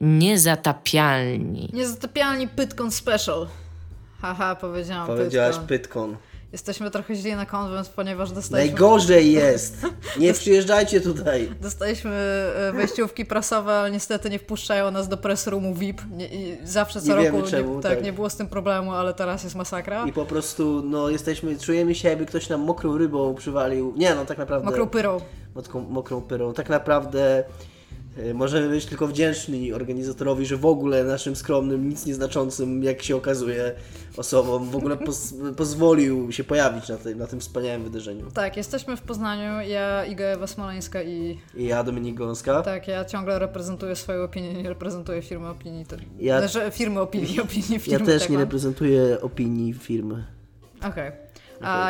Niezatapialni. Niezatapialni Pytkon Special. Haha, powiedziałam Powiedziałaś Pytkon. Pytkon. Jesteśmy trochę źli na konwent, ponieważ dostaliśmy... Najgorzej jest! Nie przyjeżdżajcie tutaj. Dostaliśmy e, wejściówki prasowe, ale niestety nie wpuszczają nas do press roomu VIP. Nie, i zawsze co Nie roku wiemy czemu, nie, tak, tak. nie było z tym problemu, ale teraz jest masakra. I po prostu, no, jesteśmy, czujemy się, jakby ktoś nam mokrą rybą przywalił. Nie, no, tak naprawdę. Mokrą pyrą. mokrą, mokrą pyrą. Tak naprawdę możemy być tylko wdzięczni organizatorowi, że w ogóle naszym skromnym, nic nieznaczącym, jak się okazuje, osobom w ogóle poz, pozwolił się pojawić na, tym na tym wspaniałym wydarzeniu. Tak, jesteśmy w Poznaniu, ja Iga Ewa Smoleńska i I ja, Dominik Gąska. tak, ja ciągle reprezentuję swoją opinię, nie reprezentuję firmy opinii. To, Ja- znaczy, firmy opinii, opinii Ja firmy. też tak nie mam. reprezentuję opinii firmy. Okej.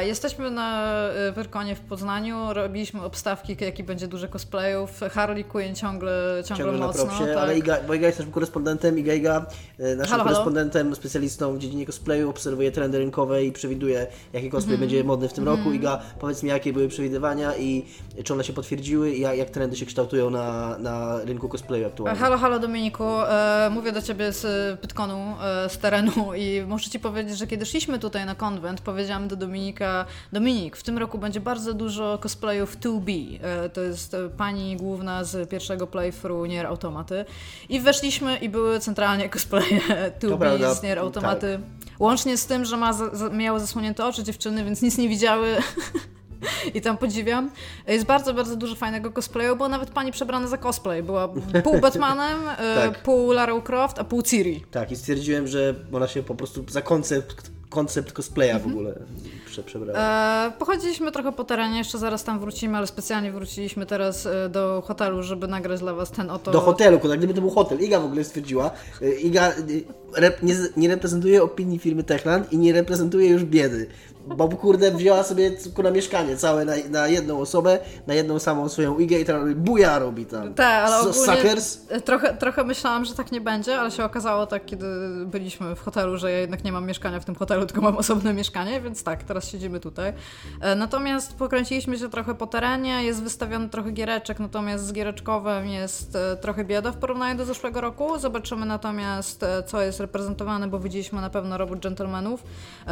Jesteśmy na y, Wyrkonie w Poznaniu, robiliśmy obstawki, jaki będzie dużo cosplayów. Harley Quinn ciągle, ciągle, Ciągle na mocno. propsie, tak. ale Iga, bo Iga jest naszym korespondentem, Iga Iga, e, naszym Halo, halo. korespondentem, specjalistą w dziedzinie cosplayu, obserwuje trendy rynkowe i przewiduje, jaki cosplay Mhm. będzie modny w tym roku. Iga, powiedz mi, jakie były przewidywania i czy one się potwierdziły i jak, trendy się kształtują na, na rynku cosplayu aktualnie. Halo, halo Dominiku, e, mówię do Ciebie z Pytkonu, e, z terenu i muszę Ci powiedzieć, że kiedy szliśmy tutaj na konwent, powiedziałam do Dominika, Dominik, w tym roku będzie bardzo dużo cosplayów 2B, e, to jest e, pani główna z pierwszego playthrough Nier Automaty i weszliśmy i były centralnie cosplaye 2B prawda, z Nier Automaty, łącznie z tym, że ma za, miały zasłonięte oczy dziewczyny, więc nic nie widziały. I tam podziwiam. Jest bardzo, bardzo dużo fajnego cosplayu, bo nawet pani przebrana za cosplay. Była pół Batmanem, e, Tak. pół Lara Croft, a pół Ciri. Tak, i stwierdziłem, że ona się po prostu za koncept, koncept cosplaya w ogóle prze, przebrała. E, pochodziliśmy trochę po terenie, jeszcze zaraz tam wrócimy, ale specjalnie wróciliśmy teraz e, do hotelu, żeby nagrać dla Was ten oto... Do hotelu, kurde, gdyby to był hotel. Iga w ogóle stwierdziła. y, Iga rep, nie, nie reprezentuje opinii firmy Techland i nie reprezentuje już biedy. Bo kurde wzięła sobie kurna mieszkanie całe na, na jedną osobę, na jedną samą swoją Igę i teraz buja robi tam. Tak, ale ogólnie Suckers? trochę, trochę myślałam, że tak nie będzie, ale się okazało tak, kiedy byliśmy w hotelu, że ja jednak nie mam mieszkania w tym hotelu, tylko mam osobne mieszkanie, więc tak, teraz siedzimy tutaj. E, Natomiast pokręciliśmy się trochę po terenie, jest wystawiony trochę giereczek, natomiast z giereczkowym jest e, trochę bieda w porównaniu do zeszłego roku. Zobaczymy natomiast, e, co jest reprezentowane, bo widzieliśmy na pewno robot gentlemanów.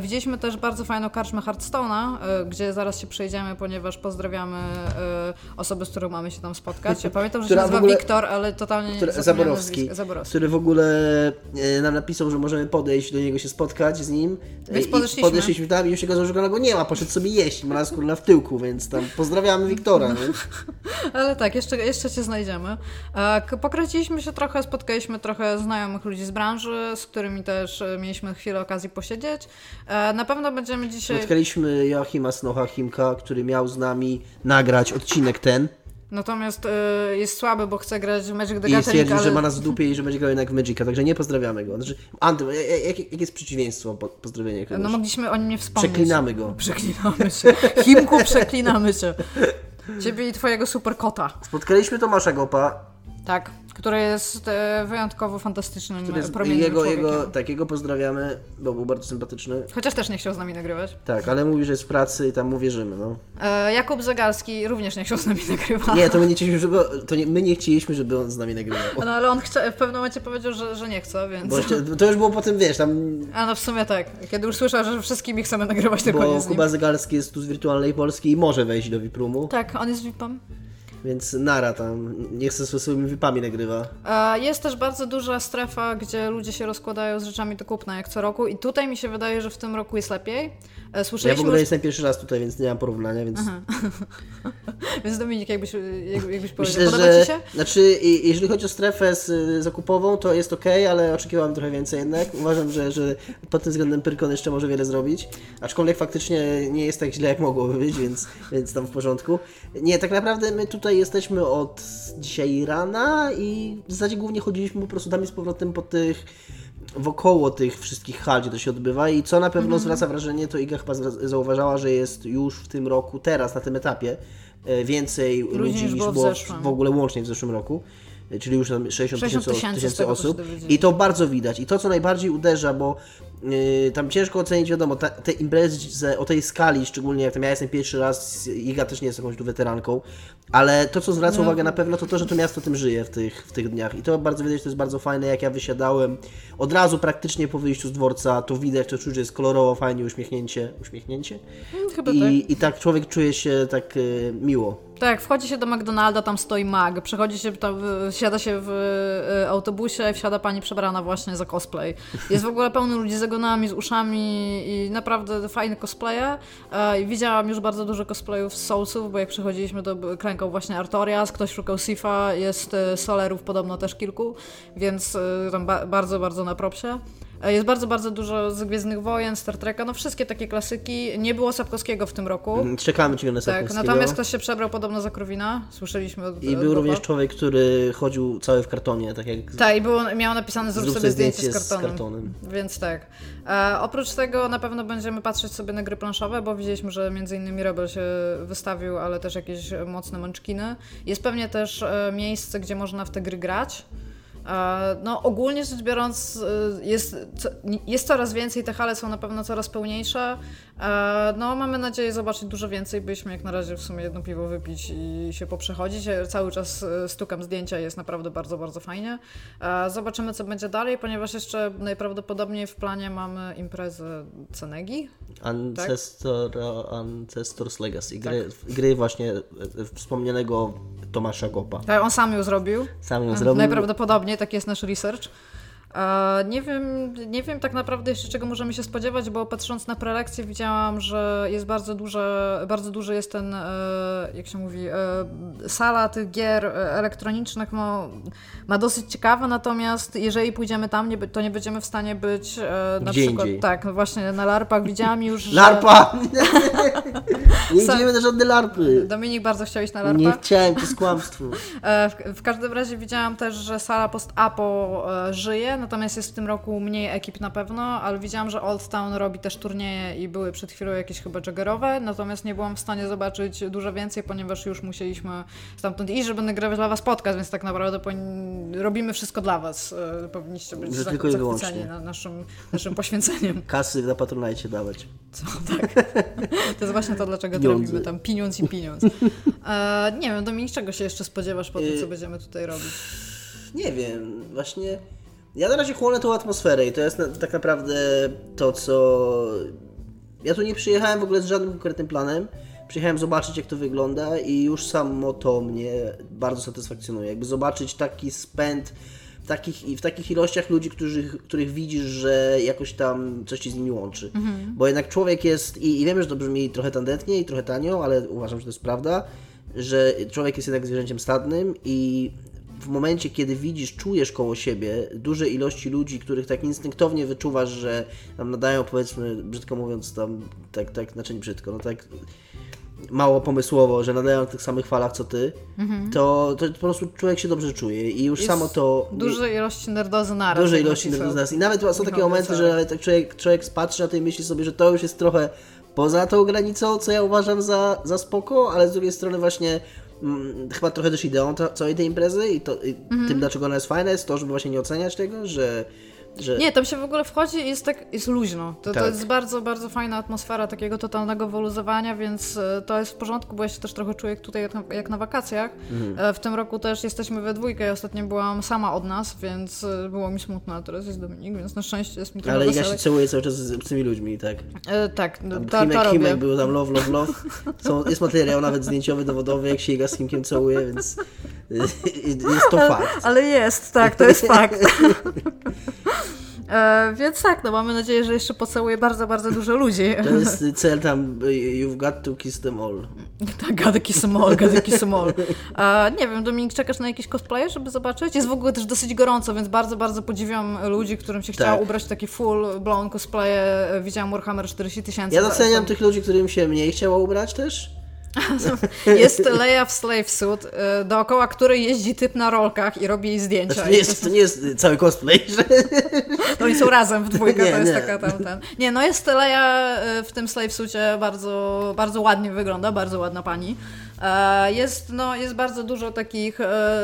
Widzieliśmy też bardzo fajną karczmę Hearthstone'a, e, gdzie zaraz się przejdziemy, ponieważ pozdrawiamy e, osobę, z którą mamy się tam spotkać. Ja pamiętam, że się nazywa ogóle- Wiktor, ale totalnie nie Zaborowski. Zaborowski. który w ogóle e, nam napisał, że możemy podejść do niego się spotkać z nim. Więc i podeszliśmy. podeszliśmy tam i już się okazało, że go nie ma, poszedł sobie jeść, ma nas kurna w tyłku, więc tam pozdrawiamy Wiktora. Nie? Ale tak, jeszcze, jeszcze Cię znajdziemy. Pokręciliśmy się trochę, spotkaliśmy trochę znajomych ludzi z branży, z którymi też mieliśmy chwilę okazji posiedzieć. Na pewno będziemy dzisiaj... Spotkaliśmy Joachima Snocha Chimka, który miał z nami nagrać odcinek ten Natomiast e, jest słaby, bo chce grać w Magic the i Gathering, stwierdził, ale... że ma nas w dupie i że będzie grał jednak w Magica, także nie pozdrawiamy go. Znaczy, Anty, jak, jak, jakie jest przeciwieństwo po, pozdrowienia kogoś? No mogliśmy o nim nie wspomnieć. Przeklinamy go. Przeklinamy się. Chimku, przeklinamy się. Ciebie i twojego super kota. Spotkaliśmy Tomasza Gopa, Tak, który jest e, wyjątkowo fantastycznym, który jest, promiennym jego, człowiekiem. jego, tak, jego pozdrawiamy, bo był bardzo sympatyczny. Chociaż też nie chciał z nami nagrywać. Tak, ale mówi, że jest w pracy i tam mu wierzymy, no. E, Jakub Zagalski również nie chciał z nami nagrywać. Nie, to my nie chcieliśmy, żeby, to nie, my nie chcieliśmy, żeby on z nami nagrywał. No ale on chce, w pewnym momencie powiedział, że, że nie chce, więc... Bo jeszcze, to już było potem, wiesz, tam, A no w sumie tak. Kiedy już słyszał, że wszystkimi chcemy nagrywać, tylko nie bo z nim. Kuba Zegarski jest tu z Wirtualnej Polski i może wejść do Viprumu, Tak, on jest VIP-em. Więc Nara tam nie chce ze swoimi VIPami nagrywa. Jest też bardzo duża strefa, gdzie ludzie się rozkładają z rzeczami do kupna, jak co roku. I tutaj mi się wydaje, że w tym roku jest lepiej. E, Ja w Słyszeliśmy ogóle już... jestem pierwszy raz tutaj, więc nie mam porównania, więc Więc Dominik, jakbyś, jak- jakbyś powiedział, myślę, podoba że... Ci się? Znaczy, jeżeli chodzi o strefę z, y, zakupową, to jest ok, ale oczekiwałem trochę więcej jednak. Uważam, że, że pod tym względem Pyrkon jeszcze może wiele zrobić. Aczkolwiek faktycznie nie jest tak źle, jak mogłoby być, więc, więc tam w porządku. Nie, tak naprawdę my tutaj jesteśmy od dzisiaj rana i w zasadzie głównie chodziliśmy po prostu tam i z powrotem po tych wokoło tych wszystkich hal, gdzie to się odbywa i co na pewno Mhm. zwraca wrażenie, to Iga chyba zauważała, że jest już w tym roku, teraz na tym etapie e, więcej ludzi niż było było, w w, ogóle łącznie w zeszłym roku. Czyli już tam 60 60 tysięcy tysięcy osób. I to bardzo widać. I to, co najbardziej uderza, bo tam ciężko ocenić, wiadomo, ta, te imprezy o tej skali, szczególnie jak tam ja jestem pierwszy raz, Iga też nie jest jakąś tu weteranką, ale to, co zwraca no. uwagę na pewno, to to, że to miasto tym żyje w tych, w tych dniach. I to bardzo widać, to jest bardzo fajne, jak ja wysiadałem, od razu praktycznie po wyjściu z dworca, to widać, to czuć, że jest kolorowo, fajnie, uśmiechnięcie, uśmiechnięcie. Hmm, chyba I, tak. I tak człowiek czuje się tak y, miło. Tak, wchodzi się do McDonalda, tam stoi mag, przechodzi się, tam, wsiada się w y, autobusie, wsiada pani przebrana właśnie za cosplay. Jest w ogóle pełno ludzi z zagonami, z uszami i naprawdę fajne cosplaye. E, widziałam już bardzo dużo cosplayów z Soulsów, bo jak przechodziliśmy to krękał właśnie Artorias, ktoś szukał Sifa, jest y, Solerów podobno też kilku, więc tam ba bardzo, bardzo na propsie. E, jest bardzo, bardzo dużo z Gwiezdnych Wojen, Star Treka, no wszystkie takie klasyki. Nie było Sapkowskiego w tym roku. Mm, czekamy cię na Sapkowskiego. Tak, natomiast ktoś się przebrał podobno za Krowina, słyszeliśmy od I był również człowiek, który chodził cały w kartonie, tak jak... Tak, i było, miał napisane zrób, zrób sobie zdjęcie, zdjęcie z, kartonem. z, kartonem. Więc tak. E, oprócz tego na pewno będziemy patrzeć sobie na gry planszowe, bo widzieliśmy, że między innymi Rebel się wystawił, ale też jakieś mocne mączkiny. Jest pewnie też e, miejsce, gdzie można w te gry grać. No, ogólnie rzecz biorąc, y, jest, jest coraz więcej, te hale są na pewno coraz pełniejsze. No, mamy nadzieję zobaczyć dużo więcej. Byliśmy jak na razie w sumie jedno piwo wypić i się poprzechodzić. Cały czas y, stukam zdjęcia, jest naprawdę bardzo, bardzo fajnie. Zobaczymy, co będzie dalej, ponieważ jeszcze najprawdopodobniej w planie mamy imprezę Cenegi. Ancestor, tak? Ancestors Legacy. Gry, tak. gry właśnie e, wspomnianego Tomasza Gopa. Tak, on sam ją zrobił. Sam ją zrobił. Najprawdopodobniej, taki jest nasz research. Nie wiem, nie wiem tak naprawdę jeszcze czego możemy się spodziewać, bo patrząc na prelekcję widziałam, że jest bardzo duże, bardzo duży jest ten, e, jak się mówi, e, sala tych gier e, elektronicznych ma, ma dosyć ciekawe, natomiast jeżeli pójdziemy tam, to nie będziemy w stanie być na Gdzie przykład, indziej. tak, właśnie na larpach widziałam już, że... Larpa! nie idziemy na żadne larpy. Dominik bardzo chciał iść na larpa. Nie chciałem, to jest kłamstwo. W, w każdym razie widziałam też, że sala post-apo żyje, natomiast jest w tym roku mniej ekip na pewno, ale widziałam, że Old Town robi też turnieje i były przed chwilą jakieś chyba jaggerowe, natomiast nie byłam w stanie zobaczyć dużo więcej, ponieważ już musieliśmy stamtąd iść, żeby nagrywać dla Was podcast, więc tak naprawdę robimy wszystko dla Was. E, powinniście być że zach- zachwyceni na naszym, naszym poświęceniem. Kasy na Patronite dawać. Co, tak. To jest właśnie to, dlaczego to robimy tam pieniądz i pieniądz. E, nie wiem, Dominik, czego się jeszcze spodziewasz po tym, co będziemy tutaj robić? Nie wiem, właśnie ja na razie chłonę tą atmosferę i to jest na, tak naprawdę to, co... Ja tu nie przyjechałem w ogóle z żadnym konkretnym planem. Przyjechałem zobaczyć, jak to wygląda i już samo to mnie bardzo satysfakcjonuje. Jakby zobaczyć taki spęd w takich, w takich ilościach ludzi, którzy, których widzisz, że jakoś tam coś ci z nimi łączy. Mhm. Bo jednak człowiek jest, i, i wiem, że to brzmi trochę tandetnie i trochę tanio, ale uważam, że to jest prawda, że człowiek jest jednak zwierzęciem stadnym i w momencie, kiedy widzisz, czujesz koło siebie duże ilości ludzi, których tak instynktownie wyczuwasz, że tam nadają, powiedzmy, brzydko mówiąc, tam tak, tak, znaczy nie brzydko, no tak mało pomysłowo, że nadają na tych samych falach co ty, mhm. to, to po prostu człowiek się dobrze czuje i już Jest samo to... Duże ilości nerdozy naraz. Duże ilości nerdozy naraz. I nawet są takie momenty, że tak człowiek, człowiek spatrzy na tej myśli sobie, że to już jest trochę poza tą granicą, co ja uważam za, za spoko, ale z drugiej strony właśnie Mm, chyba trochę też ideą całej tej imprezy i, to, i -hmm. tym, dlaczego ona jest fajna, jest to, żeby właśnie nie oceniać tego, że że... Nie, tam się w ogóle wchodzi i jest tak, jest luźno. To, tak. to jest bardzo, bardzo fajna atmosfera takiego totalnego wyluzowania, więc e, to jest w porządku, bo ja się też trochę czuję tutaj jak na, jak na wakacjach. Mhm. E, w tym roku też jesteśmy we dwójkę, ja ostatnio byłam sama od nas, więc e, było mi smutno, a teraz jest Dominik, więc na szczęście jest mi trochę Ale ja się całuję cały czas z tymi ludźmi, tak? E, tak, tam to, Himek, to Himek był tam love, love, love. Są, jest materiał nawet zdjęciowy, dowodowy, jak się Iga z Himkiem całuje, więc jest to fakt. Ale jest, tak, to jest fakt. E, więc tak, no mamy nadzieję, że jeszcze pocałuje bardzo, bardzo dużo ludzi. To jest cel tam, you've got to kiss them all. tak, gotta kiss them all, gotta kiss them all. E, nie wiem, Dominik, czekasz na jakieś cosplaye, żeby zobaczyć? Jest w ogóle też dosyć gorąco, więc bardzo, bardzo podziwiam ludzi, którym się tak. chciało ubrać taki full blown cosplaye. Widziałam Warhammer 40 tysięcy. Ja doceniam tych ludzi, którym się mniej chciało ubrać też. Jest Leia w slave suit, y, dookoła której jeździ typ na rolkach i robi jej zdjęcia. Znaczy, to, nie jest, to nie jest cały cosplay, że... To oni są razem w dwójkę, nie, to jest nie. taka tam ten. Nie, no jest Leia y, w tym slave suitie bardzo, bardzo ładnie wygląda, bardzo ładna pani. E, jest, no, jest bardzo dużo takich e,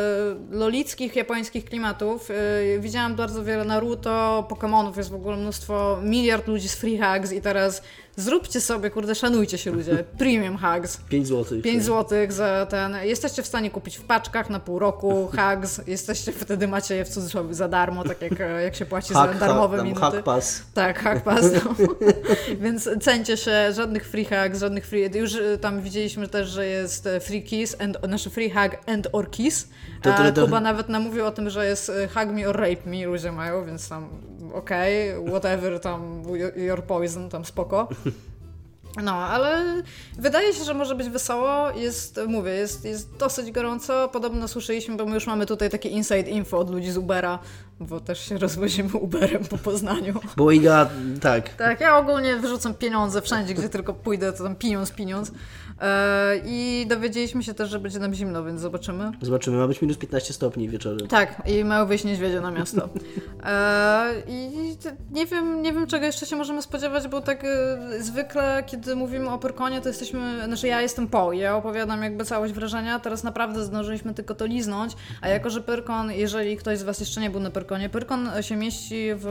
lolickich, japońskich klimatów. E, widziałam bardzo wiele Naruto, Pokémonów, jest w ogóle mnóstwo, miliard ludzi z free hugs i teraz Zróbcie sobie, kurde, szanujcie się ludzie. Premium hugs. 5 zł. 5 zł za ten. Jesteście w stanie kupić w paczkach na pół roku hugs. Jesteście, wtedy macie je w cudzysłowie za darmo, tak jak, jak się płaci Hack, za darmowe hack, minuty. Hack pass. Tak, hack pass. No. Więc cencie się, żadnych free hugs, żadnych free... Już y, tam widzieliśmy też, że jest e, free kiss, and, znaczy free hug and or kiss. A Kuba nawet namówił o tym, że jest e, hug me or rape me ludzie mają, więc tam okej, whatever, tam your poison, tam spoko. No, ale wydaje się, że może być wesoło. Jest, mówię, jest, jest dosyć gorąco. Podobno słyszeliśmy, bo my już mamy tutaj takie inside info od ludzi z Ubera, bo też się rozwozimy Uberem po Poznaniu. Bo Iga, tak. Tak, ja ogólnie wyrzucam pieniądze wszędzie, gdzie tylko pójdę, to tam pieniądz, pieniądz. E, I dowiedzieliśmy się też, że będzie nam zimno, więc zobaczymy. Zobaczymy, ma być minus 15 stopni wieczorem. Tak, i mają wyjść niedźwiedzie na miasto. E, I nie wiem, nie wiem, czego jeszcze się możemy spodziewać, bo tak e, zwykle, kiedy mówimy o Pyrkonie, to jesteśmy, znaczy ja jestem po, ja opowiadam jakby całość wrażenia, teraz naprawdę zdążyliśmy tylko to liznąć, a jako, że Pyrkon, jeżeli ktoś z Was jeszcze nie był na Pyrkonie, Pyrkon się mieści w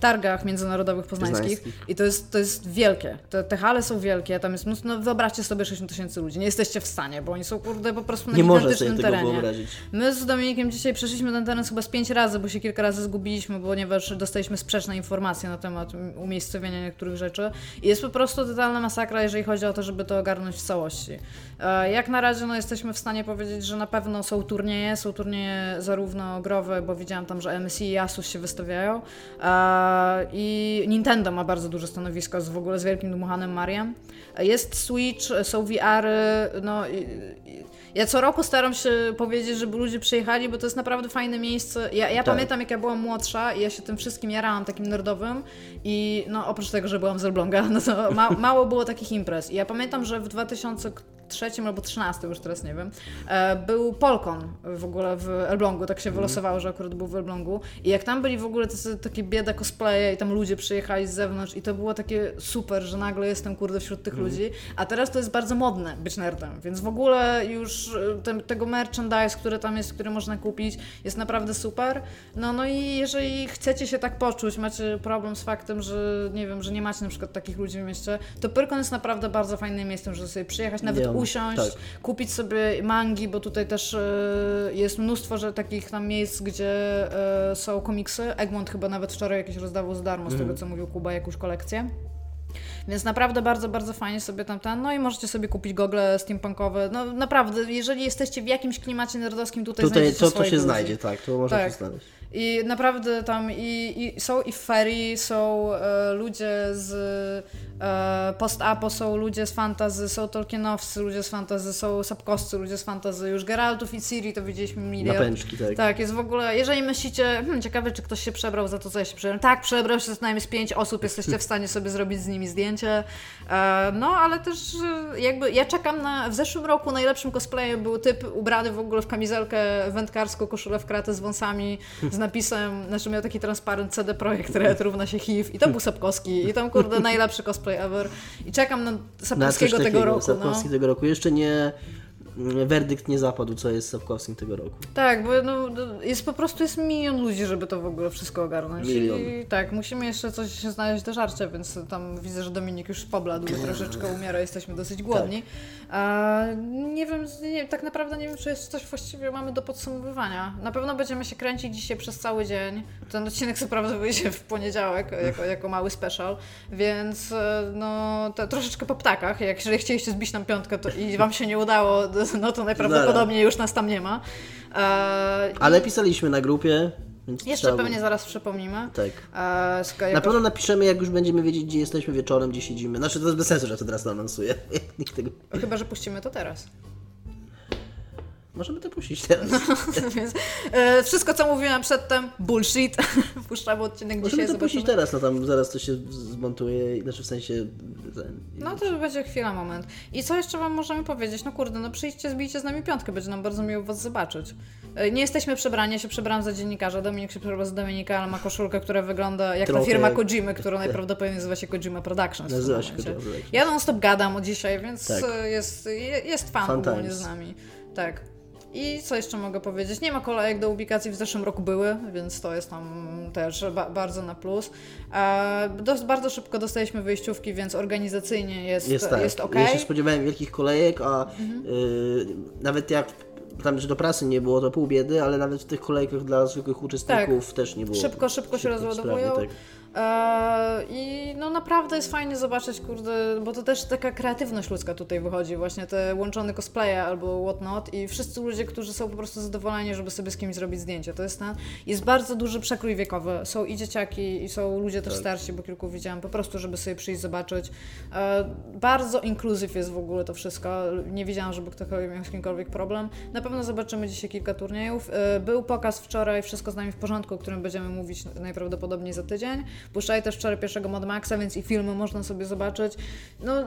targach międzynarodowych poznańskich Poznańskich. i to jest, to jest wielkie, te, te hale są wielkie, tam jest mnóstwo, no wyobraźcie sobie 60 tysięcy ludzi, nie jesteście w stanie, bo oni są kurde po prostu na Nie gigantycznym tego terenie. wyobrazić. My z Dominikiem dzisiaj przeszliśmy ten teren chyba z pięć razy, bo się kilka razy zgubiliśmy, ponieważ dostaliśmy sprzeczne informacje na temat umiejscowienia niektórych rzeczy. I jest po prostu totalna masakra, jeżeli chodzi o to, żeby to ogarnąć w całości. E, Jak na razie no, jesteśmy w stanie powiedzieć, że na pewno są turnieje, są turnieje zarówno growe, bo widziałam tam, że MSI i Asus się wystawiają e, i Nintendo ma bardzo duże stanowisko z w ogóle z wielkim dmuchanym Mariem. Jest Switch, są VR-y, no i, i, ja co roku staram się powiedzieć, żeby ludzie przyjechali, bo to jest naprawdę fajne miejsce. Ja, ja Tak. pamiętam, jak ja byłam młodsza i ja się tym wszystkim jarałam, takim nerdowym i no oprócz tego, że byłam z Elbląga, no to ma, mało było takich imprez. I ja pamiętam, że w 2003 albo 2013, już teraz nie wiem, e, był Polkon w ogóle w Elblągu, tak się wylosowało, że akurat był w Elblągu. I jak tam byli w ogóle tacy, takie bieda cosplaye i tam ludzie przyjechali z zewnątrz i to było takie super, że nagle jestem kurde wśród tych ludzi, a teraz to jest bardzo modne być nerdem, więc w ogóle już e, te, tego merchandise, który tam jest, który można kupić, jest naprawdę super. No, no i jeżeli chcecie się tak poczuć, macie problem z faktem, że nie wiem, że nie macie na przykład takich ludzi w mieście, to Pyrkon jest naprawdę bardzo fajnym miejscem, żeby sobie przyjechać, nawet Ja- usiąść, tak. kupić sobie mangi, bo tutaj też e, jest mnóstwo że takich tam miejsc, gdzie e, są komiksy. Egmont chyba nawet wczoraj jakieś rozdawał za darmo, z Mhm. tego co mówił Kuba, jakąś kolekcję. Więc naprawdę bardzo, bardzo fajnie sobie tam ten. No i możecie sobie kupić gogle steampunkowe. No naprawdę, jeżeli jesteście w jakimś klimacie nerdowskim, tutaj, Tutaj znajdziecie to, to się znajdzie, tak, to można Tak. się znaleźć. I naprawdę tam i, i są i ferry, są e, ludzie z post-apo, są ludzie z fantazy, są Tolkienowcy, ludzie z fantazy, są Sapkowscy, ludzie z fantazy. Już Geraltów i Ciri to widzieliśmy miliard. Napęczki, tak. Tak, jest w ogóle, jeżeli myślicie, hmm, ciekawe czy ktoś się przebrał za to, co ja się przebrałem. Tak, przebrał się co najmniej z pięć osób, jesteście w stanie sobie zrobić z nimi zdjęcie. E, no, ale też e, jakby ja czekam na, w zeszłym roku najlepszym cosplayem był typ ubrany w ogóle w kamizelkę wędkarską, koszulę w kratę z wąsami, z napisem, znaczy miał taki transparent CD Projekt Red równa się HIV i to był Sapkowski i tam kurde najlepszy cosplay ever i czekam na Sapkowskiego tego roku. Sapkowski No. tego roku. Jeszcze nie werdykt nie zapadł, co jest Sapkowskim tego roku. Tak, bo no, jest po prostu jest milion ludzi, żeby to w ogóle wszystko ogarnąć. Milion. I tak, musimy jeszcze coś się znaleźć do żarcia, więc tam widzę, że Dominik już pobladł, troszeczkę umiera, jesteśmy dosyć głodni. A, nie wiem, nie, tak naprawdę nie wiem, czy jest coś właściwie mamy do podsumowywania. Na pewno będziemy się kręcić dzisiaj przez cały dzień. Ten odcinek co prawda wyjdzie w poniedziałek jako, jako mały special, więc e, no to troszeczkę po ptakach. Jak jeżeli chcieliście zbić nam piątkę to, i wam się nie udało, no to najprawdopodobniej już nas tam nie ma. E, i Ale pisaliśmy na grupie, więc Jeszcze trzeba pewnie zaraz przypomnimy. Tak. E, Na pewno napiszemy, jak już będziemy wiedzieć, gdzie jesteśmy wieczorem, gdzie siedzimy. Znaczy, to jest bez sensu, że to teraz anonsuję. Nikt tego... Chyba, że puścimy to teraz. Możemy to puścić teraz. Więc, e, wszystko, co mówiłam przedtem, bullshit. Puszczamy odcinek Możemy dzisiaj, to puścić teraz, no tam zaraz to się zmontuje, znaczy w sensie... No to będzie chwila, moment. I co jeszcze Wam możemy powiedzieć? No kurde, no przyjdźcie, zbijcie z nami piątkę, będzie nam bardzo miło Was zobaczyć. E, Nie jesteśmy przebrani, ja się przebrałam za dziennikarza, Dominik się przebrał za Dominika, ale ma koszulkę, która wygląda jak ta Trochę firma jak- Kojimy, która najprawdopodobniej nazywa się Kojima Productions. Nazywa się. Kojima Productions. Ja non stop gadam od dzisiaj, więc Tak. e, jest, je- jest fan, Fun ogólnie z nami. Tak. I co jeszcze mogę powiedzieć? Nie ma kolejek do ubikacji, w zeszłym roku były, więc to jest tam też ba- bardzo na plus. E, dos- bardzo szybko dostaliśmy wyjściówki, więc organizacyjnie jest, Jest tak. jest ok. Ja się spodziewałem wielkich kolejek, a Mhm. y, nawet jak tam że do prasy nie było, to pół biedy, ale nawet w tych kolejkach dla zwykłych uczestników też nie było. Szybko, szybko się rozładowują. tak. E, I no naprawdę jest fajnie zobaczyć, kurde, bo to też taka kreatywność ludzka tutaj wychodzi, właśnie te łączone cosplaye albo whatnot i wszyscy ludzie, którzy są po prostu zadowoleni, żeby sobie z kimś zrobić zdjęcie. To jest ten, jest bardzo duży przekrój wiekowy. Są i dzieciaki, i są ludzie Tak. też starsi, bo kilku widziałam, po prostu, żeby sobie przyjść, zobaczyć. E, bardzo inkluzyw jest w ogóle to wszystko. Nie widziałam, żeby ktokolwiek miał z kimkolwiek problem. Na pewno zobaczymy dzisiaj kilka turniejów. E, Był pokaz wczoraj, wszystko z nami w porządku, o którym będziemy mówić najprawdopodobniej za tydzień. Puszczali też wczoraj pierwszego Mad Maxa, więc i filmy można sobie zobaczyć. No,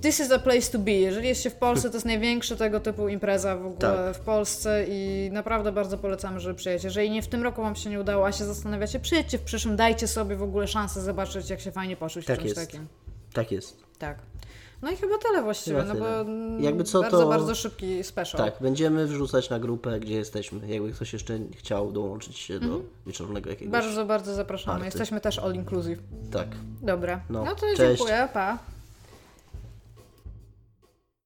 this is a place to be. Jeżeli jest się w Polsce, to jest największa tego typu impreza w ogóle Tak. w Polsce i naprawdę bardzo polecamy, żeby przyjechać. Jeżeli nie w tym roku Wam się nie udało, a się zastanawiacie, przyjedźcie w przyszłym, dajcie sobie w ogóle szansę zobaczyć, jak się fajnie poczuć w Tak czymś jest. takim. Tak jest. Tak. No i chyba tyle właściwie, Chyba no bo tyle. mm, Jakby co, bardzo, to- bardzo szybki special. Tak, będziemy wrzucać na grupę, gdzie jesteśmy. Jakby ktoś jeszcze chciał dołączyć się do wieczornego jakiegoś. Bardzo, bardzo zapraszamy. Jesteśmy też all inclusive. Tak. Dobra. No, No, to cześć. dziękuję, pa.